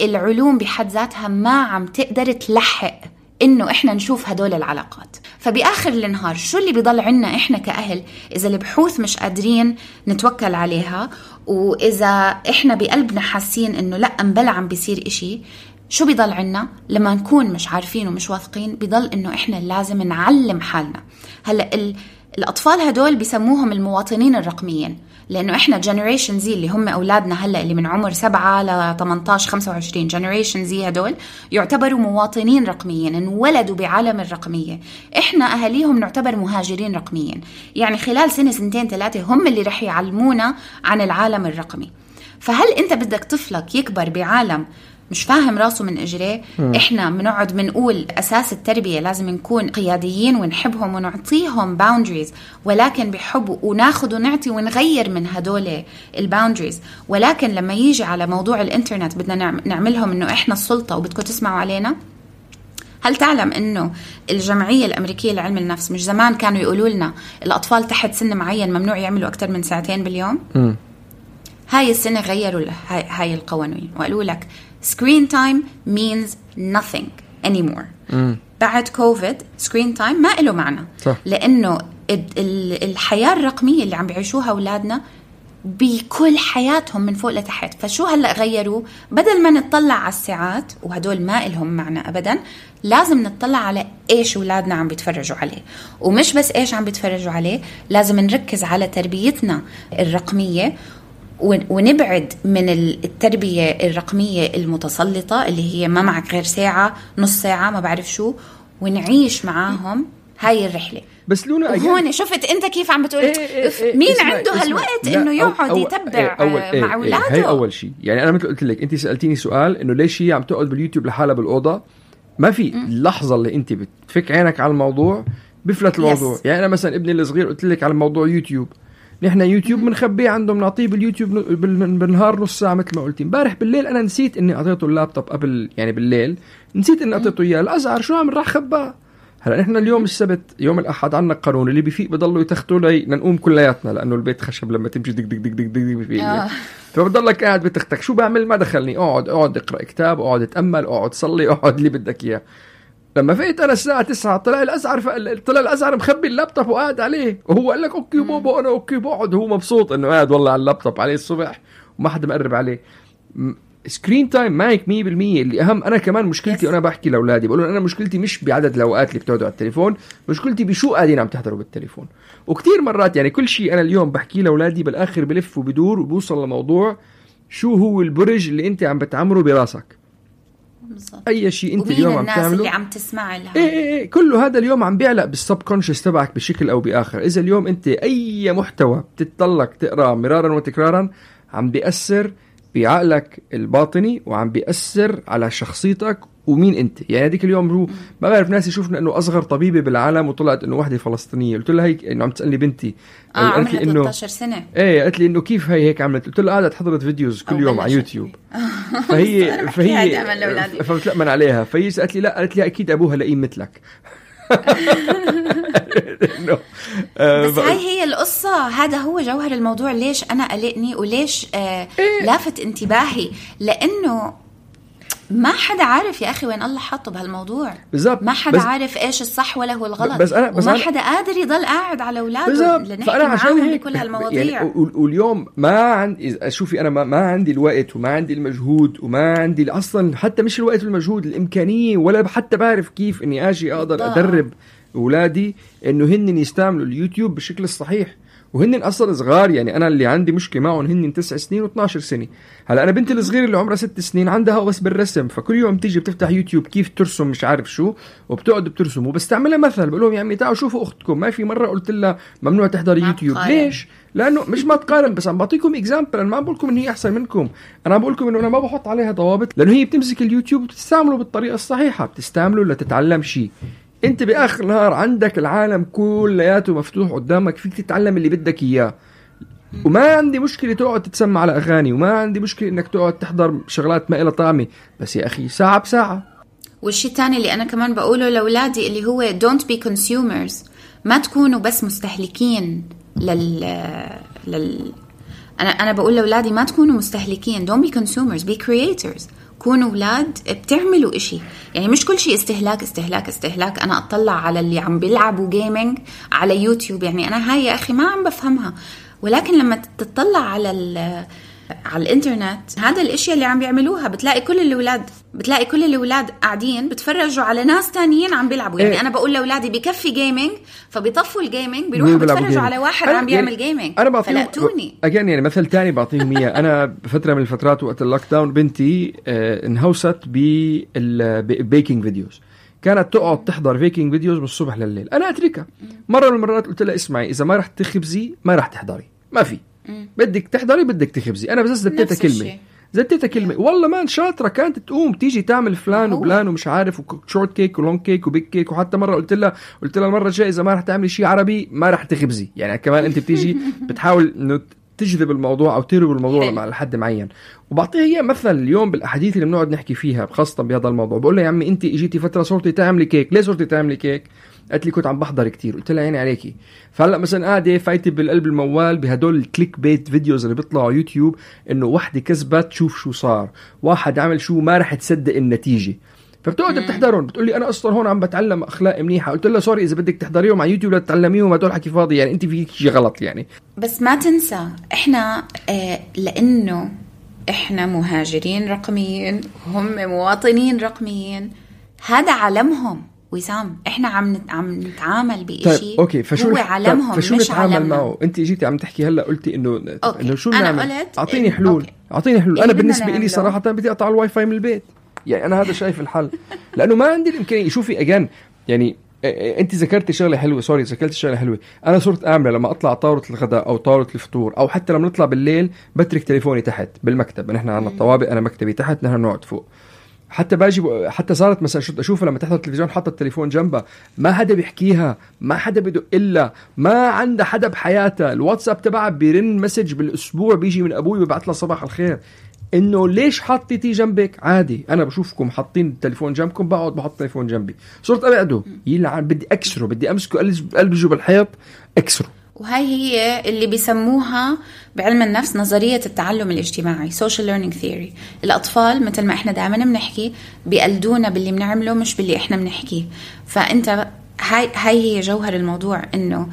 العلوم بحد ذاتها ما عم تقدر تلحق إنه إحنا نشوف هدول العلاقات. فبآخر النهار شو اللي بيضل عنا إحنا كأهل؟ إذا البحوث مش قادرين نتوكل عليها وإذا إحنا بقلبنا حاسين إنه لأ مبلا عم بيصير إشي شو بيضل عنا؟ لما نكون مش عارفين ومش واثقين بيضل إنه إحنا لازم نعلم حالنا. هلأ الأطفال هدول بسموهم المواطنين الرقميين. لأنه إحنا generation زي اللي هم أولادنا هلأ اللي من عمر 7 ل 18 25 generation زي هدول يعتبروا مواطنين رقميين انولدوا بعالم الرقمية. إحنا أهاليهم نعتبر مهاجرين رقميين. يعني خلال سنة سنتين ثلاثة هم اللي رح يعلمونا عن العالم الرقمي. فهل أنت بدك طفلك يكبر بعالم مش فاهم راسه من اجريه إحنا بنقعد بنقول أساس التربية لازم نكون قياديين ونحبهم ونعطيهم boundaries ولكن بحب وناخذ ونعطي ونغير من هدول ال boundaries ولكن لما يجي على موضوع الإنترنت بدنا نعملهم إنه إحنا السلطة وبدكم تسمعوا علينا. هل تعلم إنه الجمعية الأمريكية لعلم النفس مش زمان كانوا يقولوا لنا الأطفال تحت سن معين ممنوع يعملوا أكثر من ساعتين باليوم؟ م. هاي السنة غيروا هاي, هاي القوانين. وقالوا لك screen time means nothing anymore. مم. بعد كوفيد screen time ما له معنى. صح. لأنه الحياة الرقمية اللي عم بيعيشوها أولادنا بكل حياتهم من فوق لتحت. فشو هلأ غيروا؟ بدل ما نطلع على الساعات وهدول ما إلهم معنى ابدا لازم نطلع على إيش أولادنا عم بيتفرجوا عليه. ومش بس إيش عم بيتفرجوا عليه لازم نركز على تربيتنا الرقمية ونبعد من التربية الرقمية المتسلطة اللي هي ما معك غير ساعة نص ساعة ما بعرف شو ونعيش معاهم هاي الرحلة. بس لونا هون شفت أنت كيف عم بتقول إيه إيه إيه مين اسمع عنده هالوقت إنه يقعد أو يتبع إيه أول إيه مع أولاده؟ هي أول شيء. يعني أنا مثل قلت لك أنت سألتيني سؤال إنه ليش هي عم تقعد باليوتيوب لحالها بالأوضة؟ ما في اللحظة اللي أنت بتفك عينك على الموضوع بفلت الموضوع. يعني أنا مثلا ابني الصغير قلت لك على موضوع يوتيوب. نحن يوتيوب بنخبيه عنده بنعطيه باليوتيوب بالنهار نص ساعة مثل ما قلتي. امبارح بالليل أنا نسيت إني أعطيته اللابتوب قبل يعني بالليل نسيت إني أعطيته إياه. الأزعر شو عم راح خباه؟ هلأ نحن اليوم السبت يوم الأحد عندنا قانون اللي بيفيق بضلوا بتخته لنقوم كلياتنا لأنه البيت خشب لما تمشي دق دق دق دق دق بفيق. آه. فبضلك قاعد بتختك. شو بعمل؟ ما دخلني. اقعد اقعد اقرأ كتاب اقعد اتأمل اقعد صلي اقعد اللي بدك إياه. لما فقت أنا الساعة 9 طلع الأزعر طلع الأزعر مخبي اللابتوب وقاعد عليه. وهو قال لك okay بابا أنا okay بقعد. هو مبسوط إنه قاعد والله على اللابتوب عليه الصبح وما حدا مقرب عليه. screen time معك 100% اللي أهم أنا كمان مشكلتي وأنا بحكي لأولادي بقول أنا مشكلتي مش بعدد الأوقات اللي بتقعدوا على التليفون مشكلتي بشو قاعدين عم تحضروا بالتليفون. وكثير مرات يعني كل شيء أنا اليوم بحكيه لأولادي بالآخر بلف وبدور وبوصل لموضوع شو هو البرج اللي أنت عم بتعمره براسك. بالضبط. أي شيء أنت اليوم عم تعمله اللي عم تسمع لها؟ إيه إيه إيه كله هذا اليوم عم بيعلق بال subconscious تبعك بشكل أو بآخر. إذا اليوم أنت أي محتوى بتتطلق تقرأه مرارا وتكرارا عم بيأثر بعقلك الباطني وعم بيأثر على شخصيتك ومين أنت؟ يعني هذيك اليوم هو ما بعرف ناس يشوفنا إنه أصغر طبيبة بالعالم وطلعت إنه وحدة فلسطينية. قلت لها هيك إنه عم تسألني بنتي. آه قالت لي إنه 13 سنة. إيه قالت لي إنه كيف هي هيك عملت؟ قلت لها قاعدة حضرت videos كل يوم على يوتيوب. فهي فهي فبتلمن عليها. فهي قالت لي لا قالت لي أكيد أبوها لئيم مثلك. آه، بس هاي هي القصة. هذا هو جوهر الموضوع. ليش أنا قلقني وليش آه إيه. لافت انتباهي؟ لأنه ما حدا عارف يا أخي وين الله حاطه بهالموضوع. بالضبط. ما حدا عارف إيش الصح ولا هو الغلط. بس أنا بس وما أنا حدا قادر يضل قاعد على أولاده بالضبط. فأنا عشان هيك بكل هالمواضيع. يعني واليوم ما عندي شوفي أنا ما, ما عندي الوقت وما عندي المجهود وما عندي أصلا حتى مش الوقت والمجهود الإمكانية ولا حتى بعرف كيف إني أجي أقدر أدرب أولادي إنه هن يستعملوا اليوتيوب بالشكل الصحيح وهن أصلا صغار يعني أنا اللي عندي مشكلة معهم هن 9 سنين و12 سنة. هلأ أنا بنتي الصغيرة اللي عمرها 6 سنين عندها بس بالرسم فكل يوم تيجي بتفتح يوتيوب كيف ترسم مش عارف شو وبتقعد بترسم وبستعملها مثل بقول لهم يا عمي تعالوا شوفوا أختكم ما في مرة قلت لها ممنوع تحضري يوتيوب. ليش؟ لأنه مش ما تقارن بس عم بعطيكم example أنا ما بقول لكم ان هي أحسن منكم. أنا بقول لكم إنه أنا ما بحط عليها ضوابط لأنه هي بتمسك اليوتيوب وبتستعمله بالطريقة الصحيحة بتستعمله لتتعلم شيء. انت بآخر النهار عندك العالم كلياته مفتوح قدامك فيك تتعلم اللي بدك إياه. وما عندي مشكلة تقعد تتسمع على أغاني وما عندي مشكلة إنك تقعد تحضر شغلات ما لها طعمة. بس يا أخي ساعة بساعة. والشيء الثاني اللي أنا كمان بقوله لأولادي اللي هو don't be consumers ما تكونوا بس مستهلكين لل لل أنا أنا بقول لأولادي ما تكونوا مستهلكين. don't be consumers be creators كونوا أولاد بتعملوا إشي. يعني مش كل شيء استهلاك استهلاك استهلاك. أنا أطلع على اللي عم بيلعبوا gaming على يوتيوب يعني أنا هاي يا أخي ما عم بفهمها. ولكن لما تطلع على على الإنترنت هذا الاشياء اللي عم بيعملوها بتلاقي كل الأولاد بتلاقي كل الأولاد قاعدين بتفرجوا على ناس تانيين عم بيلعبوا. يعني إيه؟ أنا بقول لأولادي بكفي gaming فبيطفوا ال gaming بيروحوا بيتفرجوا على واحد عم بيعمل يعني gaming أنا بعطيهم فلقتوني again يعني مثل تاني بعطيهم اياه أنا بفترة من الفترات وقت ال lockdown بنتي آه انهوست بال baking videos كانت تقعد تحضر baking videos من الصبح لليل. أنا أتركها. مرة من المرات قلت لها اسمعي إذا ما رح تخبزي ما رح تحضري. ما في. بدك تحضري بدك تخبزي. أنا بس زتيتها كلمة. زتيتها كلمة. والله man شاطرة. كانت تقوم تيجي تعمل فلان وبلان ومش عارف و short cake و long cake و big cake وحتى مرة قلت لها قلت لها المرة الجاية إذا ما رح تعملي شيء عربي ما رح تخبزي. يعني كمان أنت بتيجي بتحاول إنه تجذب الموضوع أو تروي الموضوع مع حد معين. وبعطيها هي مثل اليوم بالأحاديث اللي بنقعد نحكي فيها خاصة بهذا الموضوع. بقول لها يا عمي أنت إجيتي فترة صرتي تعملي كيك ليه صرتي تعملي كيك قالت لي كنت عم بحضر كتير. قلت لها عيني عليكي. فهلأ مثلا قاعدة فايته بالقلب الموال بهدول ال clickbait videos اللي بيطلعوا يوتيوب إنه وحدة كذبت شوف شو صار. واحد عمل شو ما رح تصدق النتيجة. فبتقعد بتحضرهم. بتقول لي أنا أصلا هون عم بتعلم أخلاق منيحة. قلت لها sorry إذا بدك تحضريهم على يوتيوب لا تتعلميهم هدول حكي فاضي. يعني أنت فيك شيء غلط يعني. بس ما تنسى إحنا آه لأنه إحنا مهاجرين رقميين وهم مواطنين رقميين هذا عالمهم. وسام إحنا عم. عم نتعامل بشيء طيب okay فشو هو عالمهم طيب فشو مش نتعامل عالمنا معه؟ أنت جيتي عم تحكي هلأ قلتي إنه okay. إنه شو نعمل؟ قلت أعطيني حلول. أعطيني حلول. أنا بالنسبة لي. صراحة بدي أقطع الواي فاي من البيت. يعني أنا هذا شايف الحل. لأنه ما عندي الإمكانية. شوفي again يعني أنت ذكرتي شغلة حلوة. sorry ذكرتي شغلة حلوة. أنا صرت اعمل لما أطلع طاولة الغداء أو طاولة الفطور أو حتى لما نطلع بالليل بترك تليفوني تحت بالمكتب. نحن عندنا الطوابق أنا مكتبي تحت نحن بنقعد فوق. حتى باجي حتى صارت مثلا شو أشوفها لما تحضر التلفزيون حاطة التليفون جنبها. ما حدا بيحكيها ما حدا بدق إلا ما عندها حدا بحياتها. الواتساب تبعها بيرن message بالأسبوع بيجي من أبوي ببعث لها صباح الخير. إنه ليش حاطتي جنبك؟ عادي أنا بشوفكم حاطين التليفون جنبكم بقعد بحط التليفون جنبي. صرت أبعده. يلعن بدي أكسره بدي أمسكه البجه بالحيط أكسره. وهي هي اللي بيسموها بعلم النفس نظرية التعلم الاجتماعي social learning theory. الأطفال مثل ما إحنا دائما بنحكي بيقلدونا باللي بنعمله مش باللي إحنا بنحكيه. فأنت هاي, هاي هي جوهر الموضوع إنه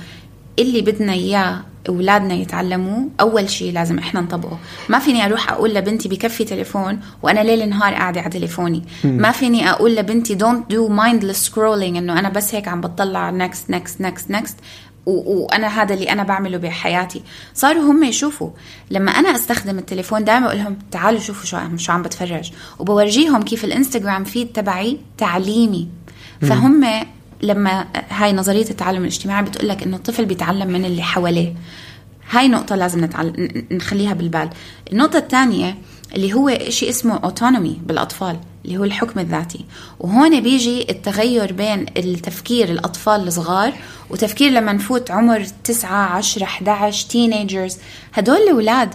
اللي بدنا إياه أولادنا يتعلموه أول شيء لازم إحنا نطبقه. ما فيني أروح أقول لبنتي بكفي تليفون وأنا ليل نهار قاعدة على تليفوني. ما فيني أقول لبنتي don't do mindless scrolling إنه أنا بس هيك عم بطلع next next next next. و- وأنا هذا اللي أنا بعمله بحياتي. صاروا هم يشوفوا. لما أنا أستخدم التليفون دائما أقول لهم تعالوا شوفوا شو عم شو عم بتفرج. وبورجيهم كيف الإنستغرام فيد تبعي تعليمي. فهم لما هاي نظرية التعلم الاجتماعي بتقول لك إنه الطفل بيتعلم من اللي حواليه. هاي نقطة لازم نتعل... ن- نخليها بالبال. النقطة الثانية اللي هو شيء اسمه autonomy بالأطفال اللي هو الحكم الذاتي. وهون بيجي التغير بين التفكير الأطفال الصغار وتفكير لما نفوت عمر 9 10 11 تينيجرز هدول الأولاد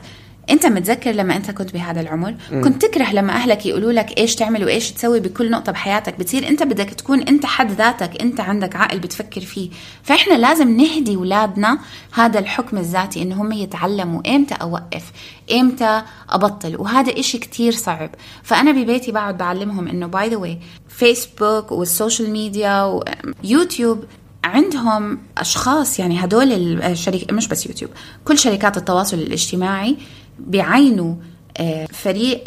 انت متذكر لما انت كنت بهذا العمر؟ كنت تكره لما أهلك يقولوا لك إيش تعمل وإيش تسوي بكل نقطة بحياتك؟ بتصير انت بدك تكون انت حد ذاتك انت عندك عقل بتفكر فيه. فإحنا لازم نهدي اولادنا هذا الحكم الذاتي إنه هم يتعلموا إمتى أوقف إمتى أبطل. وهذا إشي كتير صعب. فأنا ببيتي بقعد بعلمهم إنه by the way فيسبوك وال social media ويوتيوب عندهم أشخاص يعني هدول الشركة مش بس يوتيوب كل شركات التواصل الاجتماعي بيعينوا آه، فريق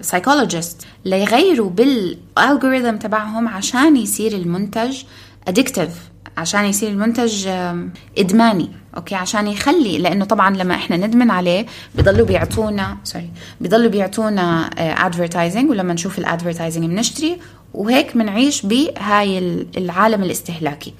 psychologist ليغيروا بال algorithm تبعهم عشان يصير المنتج addictive عشان يصير المنتج إدماني okay؟ عشان يخلي لأنه طبعا لما إحنا ندمن عليه بيضلوا بيعطونا sorry بيضلوا بيعطونا advertising ولما نشوف ال advertising بنشتري وهيك بنعيش بهاي ال- العالم الاستهلاكي.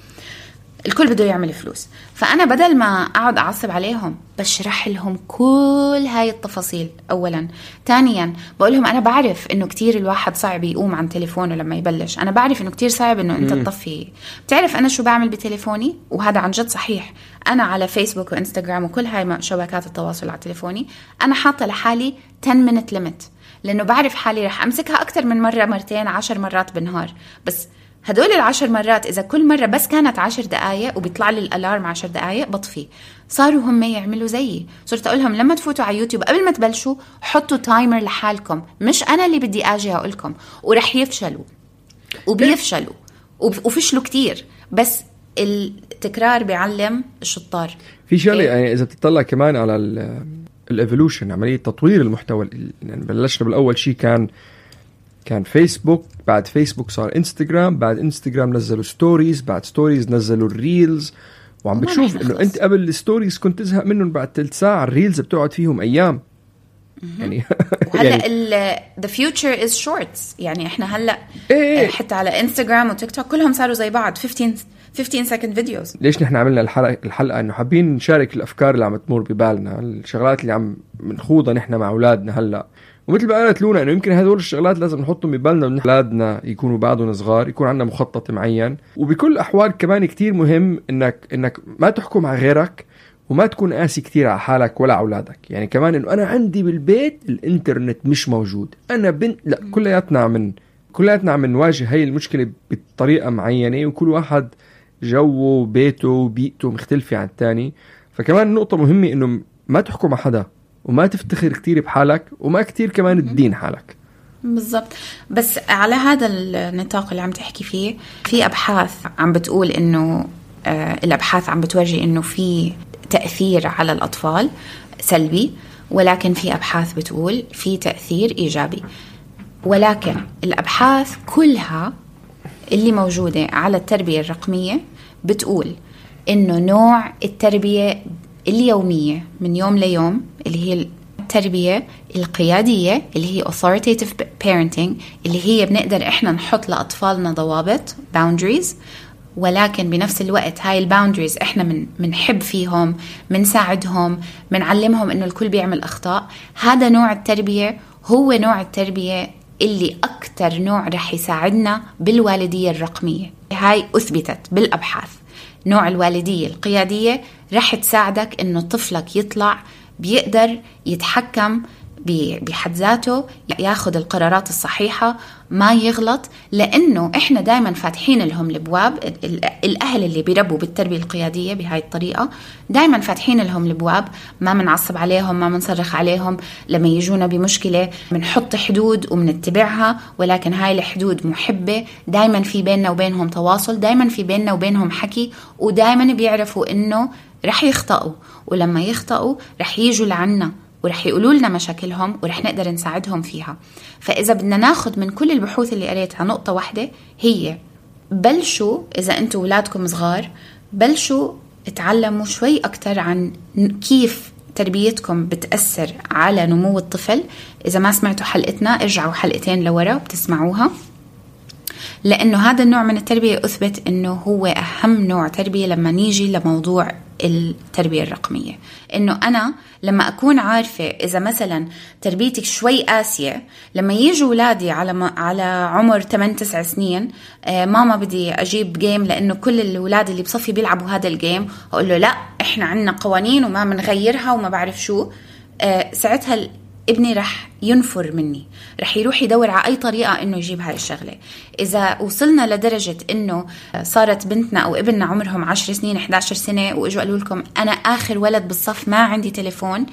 الكل بده يعمل فلوس. فأنا بدل ما أقعد أعصب عليهم بشرح لهم كل هاي التفاصيل اولا. ثانيا بقول لهم أنا بعرف إنه كتير الواحد صعب يقوم عن تليفونه لما يبلش. أنا بعرف إنه كتير صعب إنه أنت تطفي. بتعرف أنا شو بعمل بتليفوني؟ وهذا عن جد صحيح. أنا على فيسبوك وإنستغرام وكل هاي شبكات التواصل على تليفوني أنا حاطة لحالي 10 minute limit. لأنه بعرف حالي رح أمسكها أكثر من مرة مرتين عشر مرات بالنهار. بس هدول العشر مرات إذا كل مرة بس كانت عشر دقايق وبيطلع لي ال alarm عشر دقايق بطفي. صاروا هم يعملوا زيي. صرت أقول لهم لما تفوتوا على يوتيوب قبل ما تبلشوا حطوا timer لحالكم. مش أنا اللي بدي أجي أقول لكم. ورح يفشلوا. وبيفشلوا. وب- وفشلوا كتير. بس التكرار بيعلم الشطار. في شغلة؟ يعني إذا بتطلع كمان على ال evolution عملية تطوير المحتوى ال- يعني بلشنا بالأول شيء كان كان فيسبوك بعد فيسبوك صار إنستغرام بعد إنستغرام نزلوا stories بعد stories نزلوا ال reels وعم بتشوف إنه. أنت قبل ال stories كنت تزهق منهم بعد ثلث ساعة ال reels بتقعد فيهم أيام. يعني وهلأ ال the future is shorts. يعني إحنا هلأ إيه. حتى على انستغرام وتيك توك كلهم صاروا زي بعض. 15 15 second videos. ليش نحن عملنا الحلقة الحلقة؟ إنه حابين نشارك الأفكار اللي عم تمر ببالنا الشغلات اللي عم بنخوضها نحن مع أولادنا هلأ. ومثل ما قالت لونا إنه يمكن هدول الشغلات لازم نحطهم ببالنا انه أولادنا يكونوا بعدهم صغار يكون عندنا مخطط معين. وبكل الأحوال كمان كتير مهم إنك إنك ما تحكم على غيرك وما تكون قاسي كتير على حالك ولا على أولادك. يعني كمان إنه أنا عندي بالبيت الإنترنت مش موجود. أنا بنت لا كلياتنا عم كلياتنا عم نواجه هاي المشكلة بطريقة معينة وكل واحد جوه بيته وبيئته مختلفة عن الثاني فكمان نقطة مهمة إنه ما تحكم على حدا. وما تفتخر كتير بحالك وما كتير كمان تدين حالك. بالضبط. بس على هذا النطاق اللي عم تحكي فيه في أبحاث عم بتقول إنه آه الأبحاث عم بتورجي إنه في تأثير على الأطفال سلبي ولكن في أبحاث بتقول في تأثير إيجابي. ولكن الأبحاث كلها اللي موجودة على التربية الرقمية بتقول إنه نوع التربية اليومية من يوم ليوم اللي هي التربية القيادية اللي هي authoritative parenting اللي هي بنقدر إحنا نحط لأطفالنا ضوابط boundaries ولكن بنفس الوقت هاي الباوندريز إحنا من منحب فيهم منساعدهم منعلمهم إنه الكل بيعمل أخطاء. هذا نوع التربية هو نوع التربية اللي أكثر نوع رح يساعدنا بالوالدية الرقمية. هاي أثبتت بالأبحاث. نوع الوالدية القيادية رح تساعدك إنه طفلك يطلع بيقدر يتحكم بحد ذاته ياخذ القرارات الصحيحة ما يغلط لأنه إحنا دائما فاتحين لهم الأبواب الأهل اللي بيربوا بالتربية القيادية بهاي الطريقة دائما فاتحين لهم الأبواب ما بنعصب عليهم ما بنصرخ عليهم لما يجونا بمشكلة بنحط حدود وبنتبعها ولكن هاي الحدود محبة دائما في بيننا وبينهم تواصل دائما في بيننا وبينهم حكي ودائما بيعرفوا إنه رح يخطئوا ولما يخطئوا رح يجوا لعنا. ورح يقولوا لنا مشاكلهم ورح نقدر نساعدهم فيها. فإذا بدنا ناخذ من كل البحوث اللي قريتها نقطة واحدة هي بلشوا إذا أنتم أولادكم صغار بلشوا تعلموا شوي أكثر عن كيف تربيتكم بتأثر على نمو الطفل. إذا ما سمعتوا حلقتنا ارجعوا حلقتين لورا بتسمعوها. لأنه هذا النوع من التربية أثبت أنه هو أهم نوع تربية لما نيجي لموضوع التربية الرقمية. إنه أنا لما أكون عارفة إذا مثلا تربيتك شوي قاسية لما يجوا أولادي على على عمر 8 9 سنين آه ماما بدي أجيب جيم لأنه كل الأولاد اللي بصفي بيلعبوا هذا الجيم أقول له لا إحنا عندنا قوانين وما بنغيرها وما بعرف شو. آه ساعتها ابني رح ينفر مني رح يروح يدور على أي طريقة إنه يجيب هاي الشغلة. إذا وصلنا لدرجة إنه صارت بنتنا أو ابننا عمرهم 10 سنين 11 سنة وإجوا قالوا لكم أنا آخر ولد بالصف ما عندي تليفون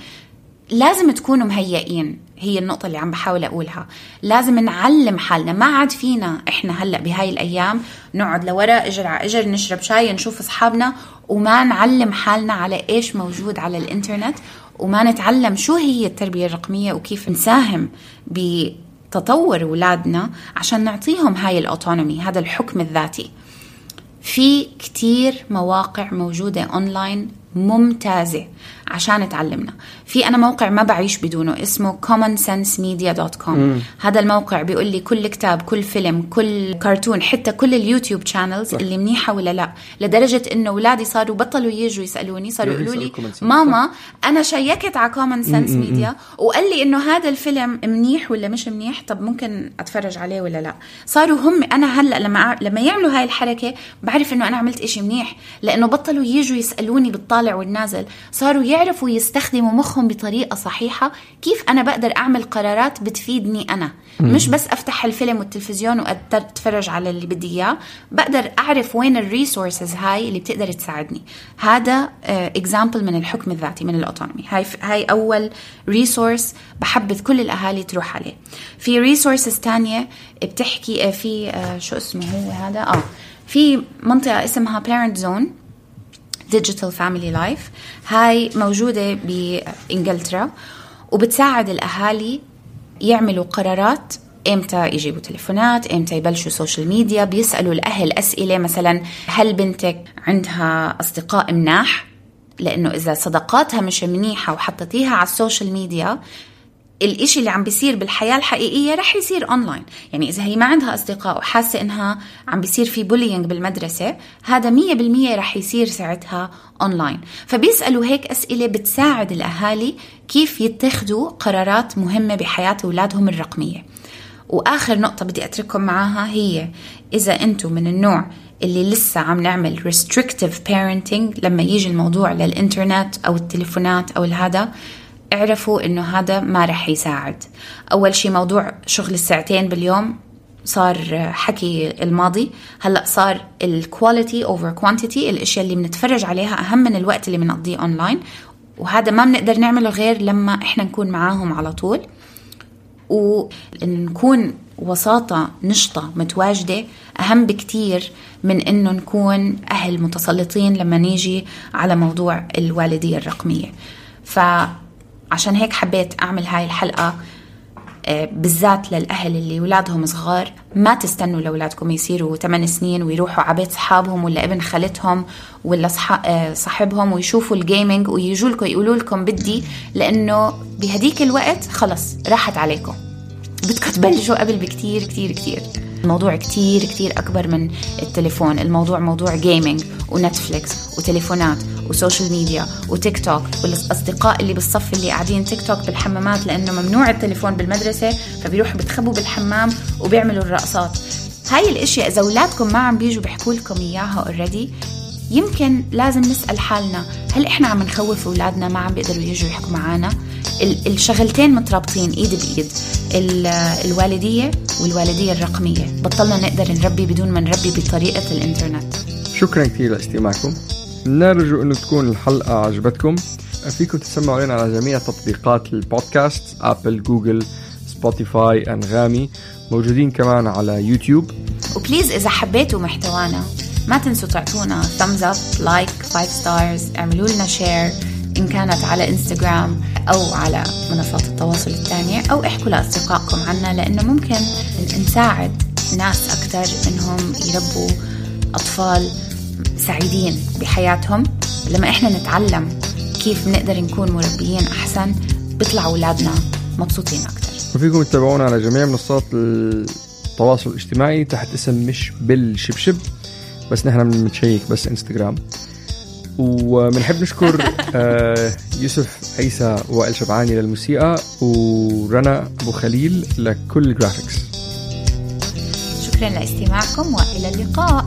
لازم تكونوا مهيئين. هي النقطة اللي عم بحاول أقولها. لازم نعلم حالنا ما عاد فينا إحنا هلأ بهاي الأيام نقعد لورا إجر على إجر نشرب شاي نشوف أصحابنا وما نعلم حالنا على إيش موجود على الإنترنت. وما نتعلم شو هي التربية الرقمية وكيف نساهم بتطور أولادنا عشان نعطيهم هاي ال autonomy هذا الحكم الذاتي. في كتير مواقع موجودة أونلاين ممتازة. عشان تعلمنا في أنا موقع ما بعيش بدونه اسمه commonsensemedia.com هذا الموقع بيقول لي كل كتاب كل فيلم كل كرتون حتى كل اليوتيوب channels اللي منيحة ولا لا. لدرجة إنه أولادي صاروا بطلوا يجوا يسألوني صاروا يقولوا لي ماما أنا checked على Common Sense Media وقال لي إنه هذا الفيلم منيح ولا مش منيح؟ طب ممكن أتفرج عليه ولا لا؟ صاروا هم أنا هلأ لما لما يعملوا هاي الحركة بعرف إنه أنا عملت إشي منيح لأنه بطلوا يجوا يسألوني بالطالع والنازل. صاروا يعرفوا يستخدموا مخهم بطريقة صحيحة كيف أنا بقدر أعمل قرارات بتفيدني أنا؟ مم. مش بس أفتح الفيلم والتلفزيون وأتفرج على اللي بدي إياه بقدر أعرف وين ال resources هاي اللي بتقدر تساعدني. هذا example uh, من الحكم الذاتي من ال autonomy. هاي هاي أول resource بحبذ كل الأهالي تروح عليه. في resources تانية بتحكي في uh, شو اسمه هو هذا؟ آه في منطقة اسمها Parent Zone Digital Family Life هاي موجودة بإنجلترا وبتساعد الأهالي يعملوا قرارات إمتى يجيبوا تليفونات إمتى يبلشوا social media بيسألوا الأهل أسئلة مثلا هل بنتك عندها أصدقاء مناح؟ لأنه إذا صداقاتها مش منيحة وحطيتيها على ال social media الإشي اللي عم بيصير بالحياة الحقيقية رح يصير أونلاين يعني إذا هي ما عندها أصدقاء وحاسة إنها عم بيصير في bullying بالمدرسة هذا مية بالمية رح يصير ساعتها أونلاين فبيسألوا هيك أسئلة بتساعد الأهالي كيف يتخذوا قرارات مهمة بحياة أولادهم الرقمية. وآخر نقطة بدي أترككم معاها هي إذا أنتم من النوع اللي لسه عم نعمل restrictive parenting لما يجي الموضوع للإنترنت أو التليفونات أو الهذا اعرفوا إنه هذا ما رح يساعد. أول شيء موضوع شغل الساعتين باليوم صار حكي الماضي. هلأ صار ال quality over quantity الأشياء اللي بنتفرج عليها أهم من الوقت اللي بنقضيه اونلاين وهذا ما بنقدر نعمله غير لما إحنا نكون معاهم على طول. ونكون وساطة نشطة متواجدة أهم بكتير من إنه نكون أهل متسلطين لما نيجي على موضوع الوالدية الرقمية. فعشان هيك حبيت أعمل هاي الحلقة آه، بالذات للأهل اللي أولادهم صغار. ما تستنوا لأولادكم يصيروا 8 سنين ويروحوا على بيت أصحابهم ولا ابن خالتهم ولا آه، صاحبهم ويشوفوا الجيمنج ويجوا لكم يقولوا لكم بدي لأنه بهديك الوقت خلص راحت عليكم. بدكم تبلشوا قبل بكتير كتير كتير. الموضوع كتير كتير أكبر من التليفون. الموضوع موضوع gaming ونتفليكس وتليفونات و social media وتيك توك والأصدقاء اللي بالصف اللي قاعدين تيك توك بالحمامات لأنه ممنوع التليفون بالمدرسة فبيروحوا بتخبوا بالحمام وبيعملوا الرقصات. هاي الإشياء إذا أولادكم ما عم بيجوا بيحكوا لكم إياها already يمكن لازم نسأل حالنا هل إحنا عم نخوف أولادنا ما عم بيقدروا يجوا يحكوا معنا الشغلتين مترابطين إيد بإيد. الوالدية والوالدية الرقمية. بطلنا نقدر نربي بدون ما نربي بطريقة الإنترنت. شكرا كثير لاستماعكم. نرجو إنه تكون الحلقة عجبتكم. فيكم تسمعوا علينا على جميع تطبيقات البودكاست Apple Google Spotify أنغامي. موجودين كمان على يوتيوب. و please إذا حبيتوا محتوانا ما تنسوا تعطونا thumbs up like 5 stars اعملوا لنا share إن كانت على إنستغرام أو على منصات التواصل الثانية أو احكوا لأصدقائكم عنا لأنه ممكن نساعد ناس أكثر إنهم يربوا أطفال سعيدين بحياتهم. لما إحنا نتعلم كيف نقدر نكون مربيين أحسن بيطلع أولادنا مبسوطين أكثر. وفيكم تتابعونا على جميع منصات التواصل الاجتماعي تحت اسم مش بالشبشب. بس نحن بنشيك بس إنستغرام. وبنحب نشكر آه، يوسف عيسى وائل شبعاني للموسيقى ورنا أبو خليل لكل الجرافيكس شكرا لاستماعكم وإلى اللقاء.